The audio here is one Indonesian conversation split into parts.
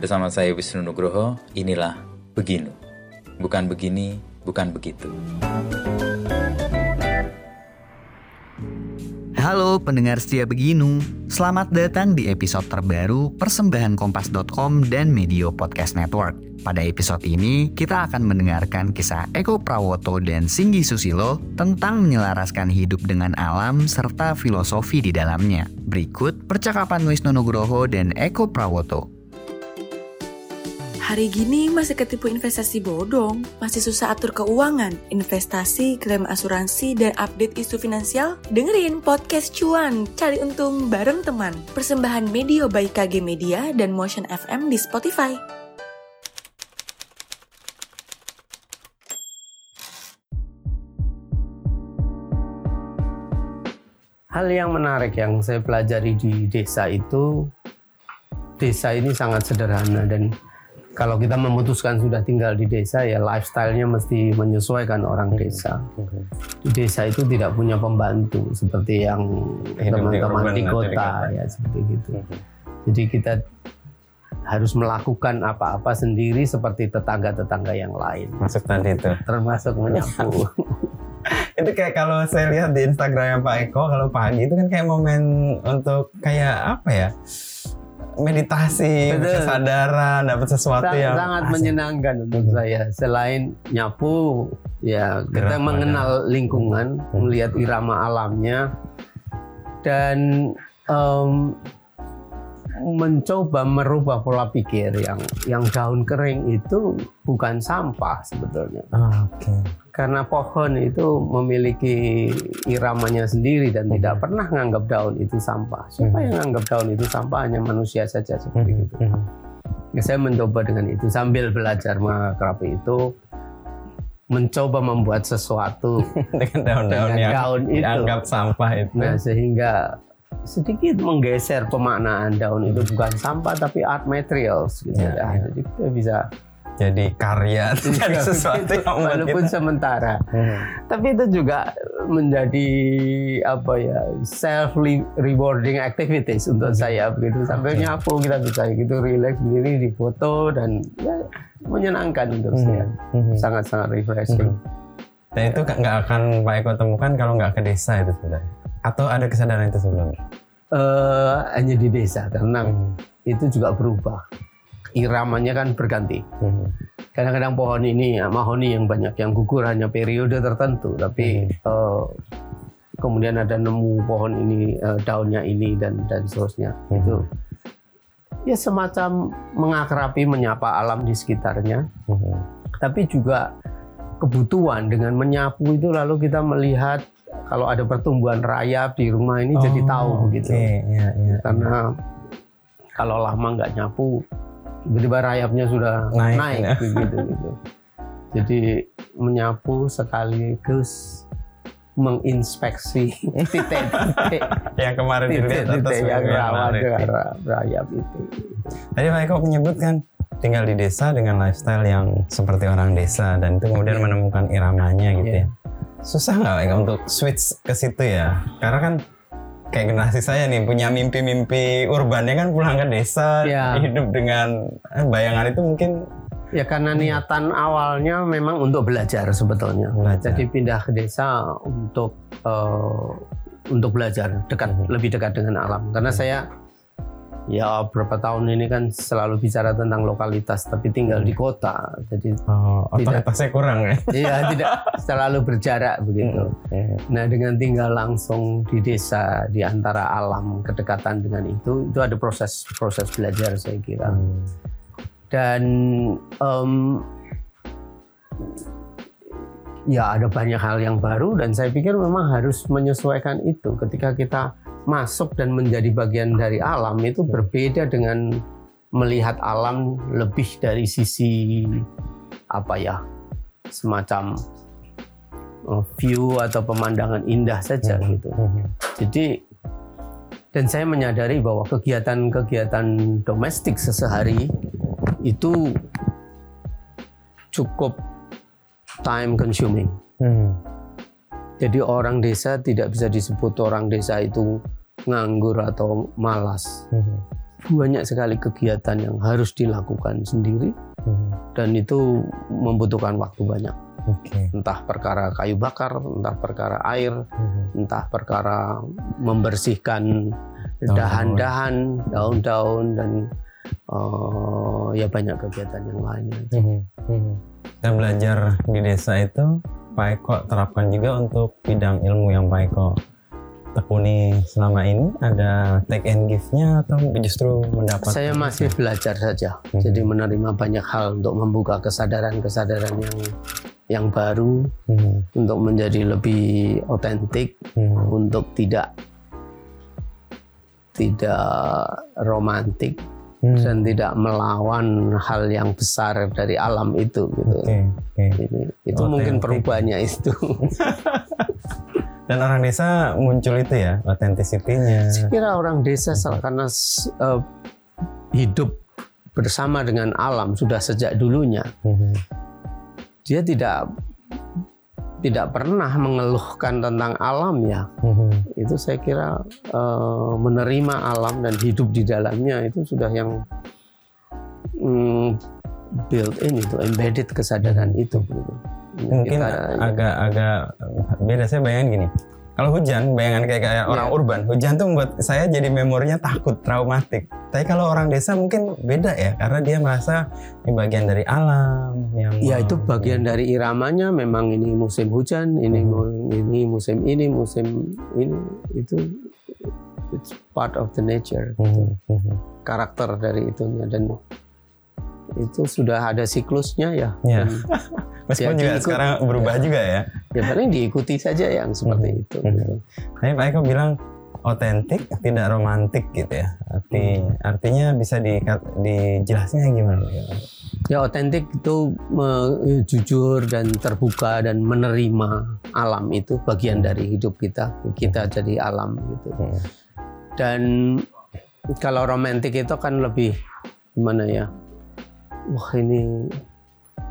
Bersama saya Wisnu Nugroho, inilah Beginu. Bukan begini, bukan begitu. Halo pendengar setia Beginu, selamat datang di episode terbaru persembahan kompas.com dan Medio Podcast Network. Pada episode ini, kita akan mendengarkan kisah Eko Prawoto dan Singgi Susilo tentang menyelaraskan hidup dengan alam serta filosofi di dalamnya. Berikut percakapan Wisnu Nugroho dan Eko Prawoto. Hari gini masih ketipu investasi bodong, masih susah atur keuangan, investasi, klaim asuransi, dan update isu finansial? Dengerin podcast cuan, cari untung bareng teman. Persembahan Media by KG Media dan Motion FM di Spotify. Hal yang menarik yang saya pelajari di desa itu, desa ini sangat sederhana dan kalau kita memutuskan sudah tinggal di desa ya lifestyle-nya mesti menyesuaikan orang desa. Di desa itu tidak punya pembantu seperti yang teman-teman di kota ya seperti gitu. Jadi kita harus melakukan apa-apa sendiri seperti tetangga-tetangga yang lain. Masuk tadi itu. Termasuk menyapu. itu kayak kalau saya lihat di Instagramnya Pak Eko kalau pagi itu kan kayak momen untuk kayak apa ya meditasi, Betul. kesadaran, dapat sesuatu Sa- yang sangat asik. menyenangkan untuk saya. Selain nyapu, ya kita Gerak mengenal lingkungan, melihat irama alamnya, dan em, mencoba merubah pola pikir yang yang daun kering itu bukan sampah sebetulnya. Oh, Oke. Karena pohon itu memiliki iramanya sendiri dan tidak pernah menganggap daun itu sampah. Siapa yang menganggap daun itu sampah hanya manusia saja seperti itu. Mhm. Ya, saya mencoba dengan itu sambil belajar mengakrapi itu mencoba membuat sesuatu Dengan daun-daun yang daun itu. dianggap sampah itu. nah sehingga sedikit menggeser pemaknaan daun itu bukan sampah tapi art materials gitu Ya, ya, ya. jadi kita bisa Jadi karya, jadi sesuatu Itu yang walaupun kita. sementara Mhm. tapi itu juga menjadi apa ya self rewarding activities untuk saya begitu sambil nyapu kita bisa gitu relax sendiri di foto dan ya menyenangkan untuk saya Mhm. sangat sangat refreshing Dan itu nggak akan Pak Eko temukan kalau nggak ke desa itu sebenarnya. Atau ada kesadaran itu sebelumnya? Eh, hanya di desa karena Mhm. itu juga berubah iramanya kan berganti. Mhm. kadang-kadang pohon ini ya, mahoni yang banyak yang gugur hanya periode tertentu. Tapi eh, kemudian ada nemu pohon ini eh, daunnya ini dan dan seterusnya. Mhm. itu ya semacam mengakrapi menyapa alam di sekitarnya. Tapi juga kebutuhan dengan menyapu itu lalu kita melihat kalau ada pertumbuhan rayap di rumah ini jadi Oh, tahu begitu. Oke, iya, iya. karena kalau lama nggak nyapu tiba-tiba rayapnya sudah Naik, naik, ya. gitu gitu jadi menyapu sekaligus menginspeksi titik-titik Yang kemarin dilihat atas yang yang rawan rayap itu Tadi Pak Eko menyebutkan tinggal di desa dengan lifestyle yang seperti orang desa dan itu kemudian menemukan iramanya gitu Iya. ya. Susah nggak Eko untuk switch ke situ ya? Karena kan kayak generasi saya nih punya mimpi-mimpi urbannya kan pulang ke desa Iya. hidup dengan eh, bayangan itu mungkin ya karena niatan awalnya memang untuk belajar sebetulnya Belajar. jadi pindah ke desa untuk eh, untuk belajar dekat Mhm. lebih dekat dengan alam karena saya ya berapa tahun ini kan selalu bicara tentang lokalitas tapi tinggal di kota jadi oh, Tidak. otoritasnya kurang ya. ya tidak selalu berjarak begitu Hmm. nah dengan tinggal langsung di desa di antara alam kedekatan dengan itu itu ada proses proses belajar saya kira Hmm. dan em, ya ada banyak hal yang baru dan saya pikir memang harus menyesuaikan itu ketika kita masuk dan menjadi bagian dari alam itu berbeda dengan melihat alam lebih dari sisi apa ya semacam eh, view atau pemandangan indah saja gitu Hmm. jadi dan saya menyadari bahwa kegiatan-kegiatan domestik sesehari itu cukup time consuming. Hmm. Jadi orang desa tidak bisa disebut orang desa itu nganggur atau malas. Hmm. banyak sekali kegiatan yang harus dilakukan sendiri Hmm. dan itu membutuhkan waktu banyak. Oke. Entah perkara kayu bakar, entah perkara air, Hmm. entah perkara membersihkan dahan-dahan, daun-daun dan eh, ya banyak kegiatan yang lainnya. Mhm, mhm. Dan belajar di desa itu Pak Eko terapkan juga untuk bidang ilmu yang Pak Eko tekuni. Selama ini ada take and give-nya atau justru mendapat Saya masih belajar saja, Mhm. jadi menerima banyak hal untuk membuka kesadaran-kesadaran yang yang baru, Mhm, untuk menjadi lebih otentik, mhm, untuk tidak tidak romantik mhm. dan tidak melawan hal yang besar dari alam itu gitu. Oke, oke. Ini, itu mungkin Otentik. perubahannya itu. Dan orang desa muncul itu ya, authenticity-nya. Saya kira orang desa karena eh, hidup bersama dengan alam sudah sejak dulunya, Mhm, dia tidak tidak pernah mengeluhkan tentang alam ya. mhm. Itu saya kira eh, menerima alam dan hidup di dalamnya itu sudah yang mm, built in itu, embedded kesadaran itu. Gitu. Mungkin Kita- agak-agak beda saya bayangin gini. Kalau hujan, bayangan kayak kayak orang Iya. urban, hujan tuh membuat saya jadi memorinya takut, traumatik. Tapi kalau orang desa mungkin beda ya, karena dia merasa ini bagian dari alam yang Ya itu bagian dari iramanya memang ini musim hujan, ini Hmm. ini musim ini, musim ini itu it's part of the nature. Mhm, mhm. Karakter dari itunya dan itu sudah ada siklusnya ya. Ya. Meskipun Ya, juga diikut. sekarang berubah juga ya. ya paling diikuti saja yang seperti Hmm. itu. Hmm. gitu. Tapi Pak Eko bilang otentik, tidak romantik gitu ya. Arti Hmm. artinya bisa di dijelasinnya gimana? Ya otentik itu me- jujur dan terbuka dan menerima alam itu bagian dari hidup kita. Kita jadi alam gitu. Hmm. Dan kalau romantik itu kan lebih gimana ya? Wah ini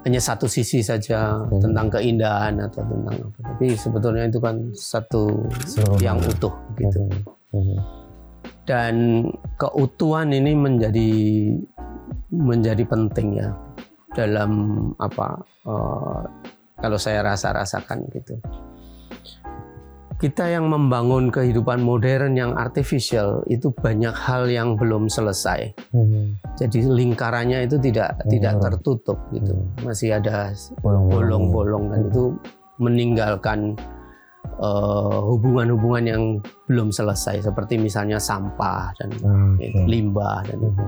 hanya satu sisi saja Hmm. tentang keindahan atau tentang apa. Tapi sebetulnya itu kan satu Seluruh yang utuh gitu. Mhm. Dan keutuhan ini menjadi menjadi penting ya dalam apa eh, kalau saya rasa-rasakan gitu. Kita yang membangun kehidupan modern yang artificial itu banyak hal yang belum selesai. Mhm. Jadi lingkarannya itu tidak tidak Hmm. tertutup gitu. Masih ada Bolong-bolong. dan itu meninggalkan eh, hubungan-hubungan yang belum selesai seperti misalnya sampah dan eh, oke. limbah dan itu.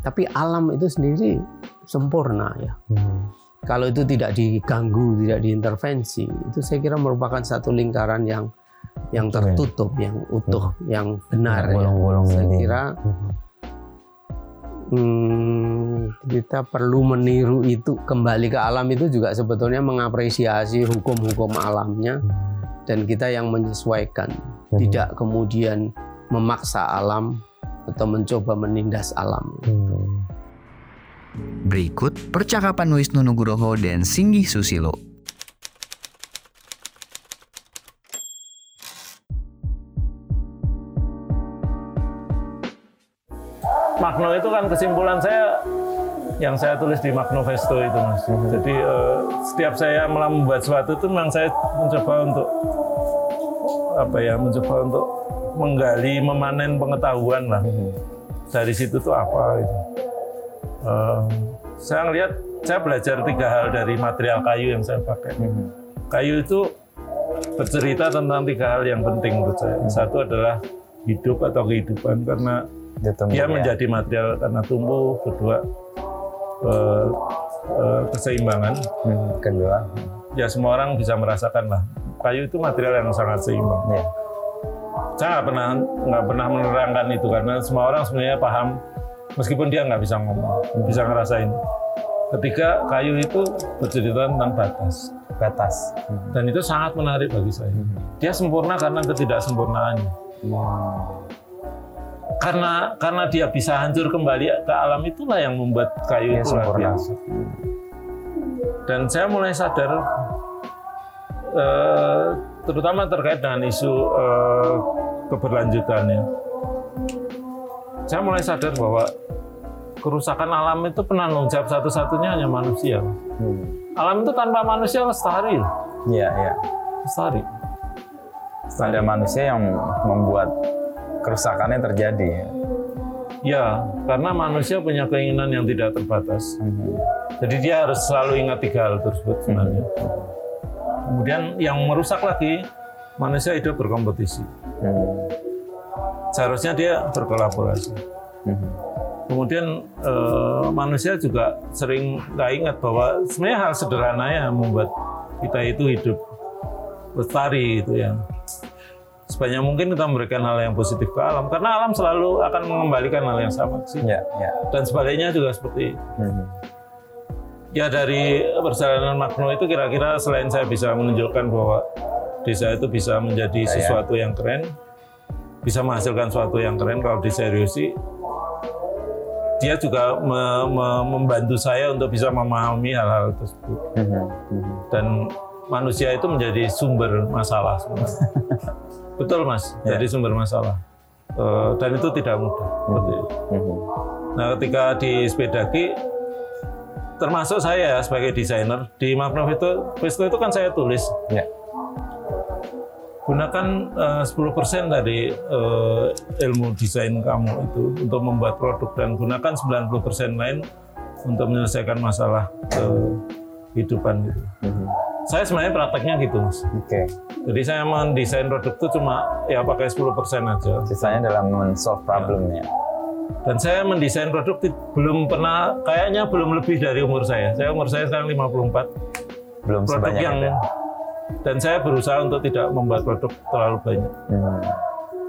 Tapi alam itu sendiri sempurna ya. Mhm. Kalau itu tidak diganggu, tidak diintervensi, itu saya kira merupakan satu lingkaran yang yang ya. tertutup, yang utuh, yang benar Nggak ya. Saya kira hmm, kita perlu meniru itu kembali ke alam itu juga sebetulnya mengapresiasi hukum-hukum alamnya dan kita yang menyesuaikan, Mhm. tidak kemudian memaksa alam atau mencoba menindas alam. Mhm. Berikut percakapan Wisnu Nugroho dan Singgih Susilo. Magno itu kan kesimpulan saya yang saya tulis di Magnovesto itu mas. Jadi eh, setiap saya membuat sesuatu itu memang saya mencoba untuk apa ya, mencoba untuk menggali, memanen pengetahuan lah. Dari situ tuh apa gitu. Eh, saya ngelihat, saya belajar tiga hal dari material kayu yang saya pakai. Kayu itu bercerita tentang tiga hal yang penting menurut saya. Satu adalah hidup atau kehidupan karena Ditumbuh dia ya. menjadi material karena tumbuh kedua eh, eh, keseimbangan Mhm. Kedua. ya semua orang bisa merasakan lah kayu itu material yang sangat seimbang Ya. saya nggak pernah nggak pernah menerangkan itu karena semua orang sebenarnya paham meskipun dia nggak bisa ngomong bisa ngerasain ketika kayu itu bercerita tentang batas Batas. dan itu sangat menarik bagi saya dia sempurna karena ketidaksempurnaannya karena karena dia bisa hancur kembali ke alam itulah yang membuat kayu Dia itu luar sempurna. biasa. Dan saya mulai sadar, eh, terutama terkait dengan isu eh, keberlanjutannya. saya mulai sadar bahwa kerusakan alam itu penanggung jawab satu-satunya hanya manusia. Hmm. Alam itu tanpa manusia lestari. Iya, iya. lestari. Ada manusia yang membuat kerusakannya terjadi. Ya, karena manusia punya keinginan yang tidak terbatas. Hmm. Jadi dia harus selalu ingat tiga hal tersebut sebenarnya. Kemudian yang merusak lagi, manusia hidup berkompetisi. Hmm. Seharusnya dia berkolaborasi. Hmm. Kemudian eh, manusia juga sering nggak ingat bahwa sebenarnya hal sederhana yang membuat kita itu hidup lestari itu ya. Sebanyak mungkin kita memberikan hal yang positif ke alam karena alam selalu akan mengembalikan hal yang sama sih. Ya, ya. Dan sebaliknya juga seperti itu. Hmm. Ya dari perjalanan Magno itu kira-kira selain saya bisa menunjukkan bahwa desa itu bisa menjadi Ya, ya. sesuatu yang keren, bisa menghasilkan sesuatu yang keren kalau diseriusi, dia juga me- me- membantu saya untuk bisa memahami hal-hal tersebut. Hmm. Hmm. Dan manusia itu menjadi sumber masalah. Betul mas, Ya. jadi sumber masalah. Eh, dan itu tidak mudah. itu. Hmm. Nah, ketika di Spedaki, termasuk saya sebagai desainer di Vesto, Vesto itu kan saya tulis Ya. gunakan eh, 10% dari eh, ilmu desain kamu itu untuk membuat produk dan gunakan 90% lain untuk menyelesaikan masalah kehidupan itu. Hmm. Saya sebenarnya prakteknya gitu mas. Oke. Jadi saya mendesain produk itu cuma ya pakai 10% aja. Sisanya dalam men-solve problemnya. Dan saya mendesain produk belum pernah, kayaknya belum lebih dari umur saya. Saya umur saya sekarang 54. Belum Produk sebanyak yang itu. ya? dan saya berusaha untuk tidak membuat produk terlalu banyak. Hmm.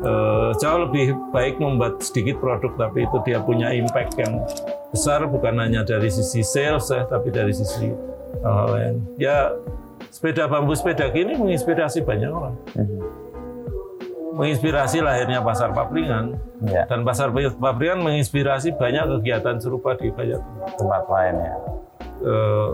Eh, jauh lebih baik membuat sedikit produk tapi itu dia punya impact yang besar bukan hanya dari sisi sales ya, tapi dari sisi hal lain. Ya sepeda bambu sepeda gini menginspirasi banyak orang. Hmm. Menginspirasi lahirnya pasar papringan Ya, dan pasar papringan menginspirasi banyak kegiatan serupa di banyak tempat. lain ya. eh,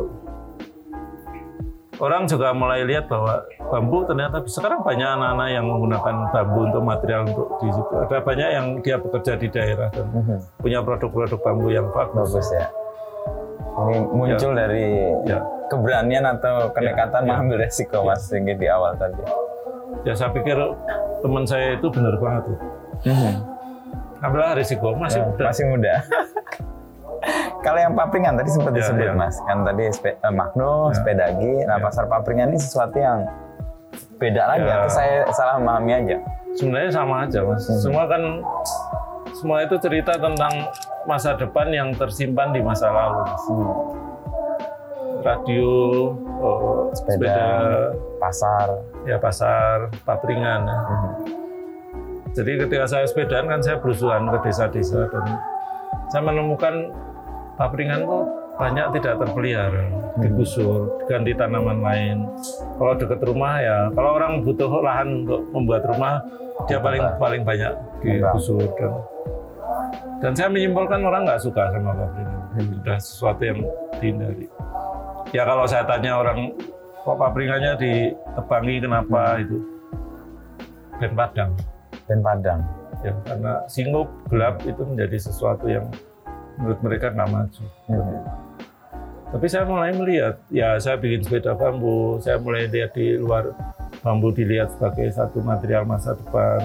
orang juga mulai lihat bahwa bambu ternyata sekarang banyak anak-anak yang menggunakan bambu untuk material untuk di situ. Ada banyak yang dia bekerja di daerah dan Hmm. punya produk-produk bambu yang bagus. Bagus ya. Ini muncul dari Ya. keberanian atau kenekatan Ya. mengambil resiko mas tinggi di awal tadi. Ya saya pikir teman saya itu benar banget tuh. Ambillah risiko masih Ya, muda. masih muda. Kalau yang papringan tadi sempat Ya, disebut ya. mas, kan tadi spe, eh, Magno, Ya. sepedagi. Nah Ya. pasar papringan ini sesuatu yang beda lagi Ya. atau saya salah memahami aja? Sebenarnya sama aja mas. Hmm. Semua kan semua itu cerita tentang masa depan yang tersimpan di masa lalu. Hmm. Radio, eh, Sepeda. sepeda Pasar. ya pasar papringan ya. Hmm. Jadi ketika saya sepedaan kan saya berusuhan ke desa-desa dan saya menemukan papringan tuh banyak tidak terpelihara, digusur, diganti tanaman lain. Kalau dekat rumah ya, kalau orang butuh lahan untuk membuat rumah, dia paling paling banyak digusur dan dan saya menyimpulkan orang nggak suka sama papringan. Sudah sesuatu yang dihindari. Ya kalau saya tanya orang kok papringannya ditebangi kenapa itu? Ben Padang Dan Padang. ya karena singgup gelap itu menjadi sesuatu yang menurut mereka nggak maju. Hmm. Tapi saya mulai melihat, ya saya bikin sepeda bambu, saya mulai lihat di luar bambu dilihat sebagai satu material masa depan.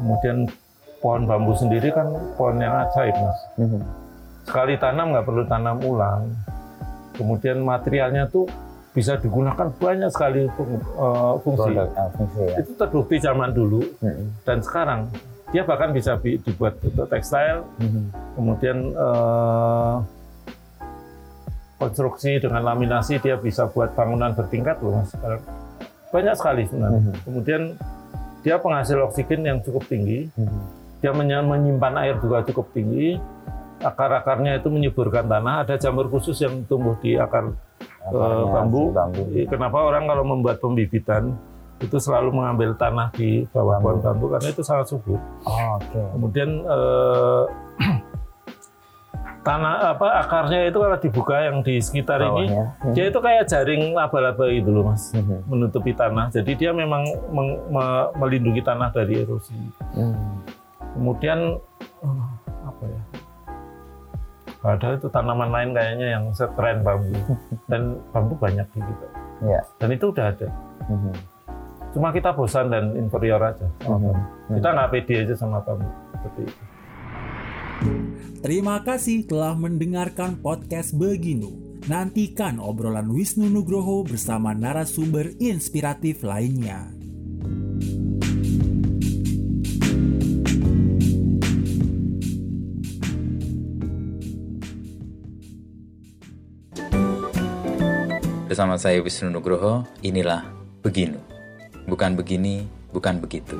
Kemudian pohon bambu sendiri kan pohon yang ajaib mas. Hmm. Sekali tanam nggak perlu tanam ulang. Kemudian materialnya tuh bisa digunakan banyak sekali untuk eh, fungsi. Produk ah, fungsi ya. Itu terbukti zaman dulu Hmm. dan sekarang dia bahkan bisa bi- dibuat untuk tekstil, Hmm. kemudian eh, konstruksi dengan laminasi dia bisa buat bangunan bertingkat loh mas sekarang banyak sekali sebenarnya. Mhm. Kemudian dia penghasil oksigen yang cukup tinggi, Hmm. Dia menyimpan air juga cukup tinggi, akar-akarnya itu menyuburkan tanah, ada jamur khusus yang tumbuh di akar eh, Akarnya bambu. si bambu. Kenapa orang kalau membuat pembibitan itu selalu mengambil tanah di bawah pohon bambu karena itu sangat subur. Oh, Oke. Kemudian eh, tanah apa akarnya itu kalau dibuka yang di sekitar ini Bawahnya. Hmm. dia itu kayak jaring laba-laba itu loh mas Mhm. menutupi tanah. Jadi dia memang meng- me- melindungi tanah dari erosi. Hmm. Kemudian eh, Padahal itu tanaman lain kayaknya yang sekeren bambu. Dan bambu banyak di kita. Iya. Dan itu udah ada. Mhm. Cuma kita bosan dan inferior aja sama Mhm. bambu. Kita nggak pede aja sama bambu. Seperti itu. Terima kasih telah mendengarkan podcast Beginu. Nantikan obrolan Wisnu Nugroho bersama narasumber inspiratif lainnya. Bersama saya Wisnu Nugroho, inilah Beginu. Bukan begini, bukan begitu.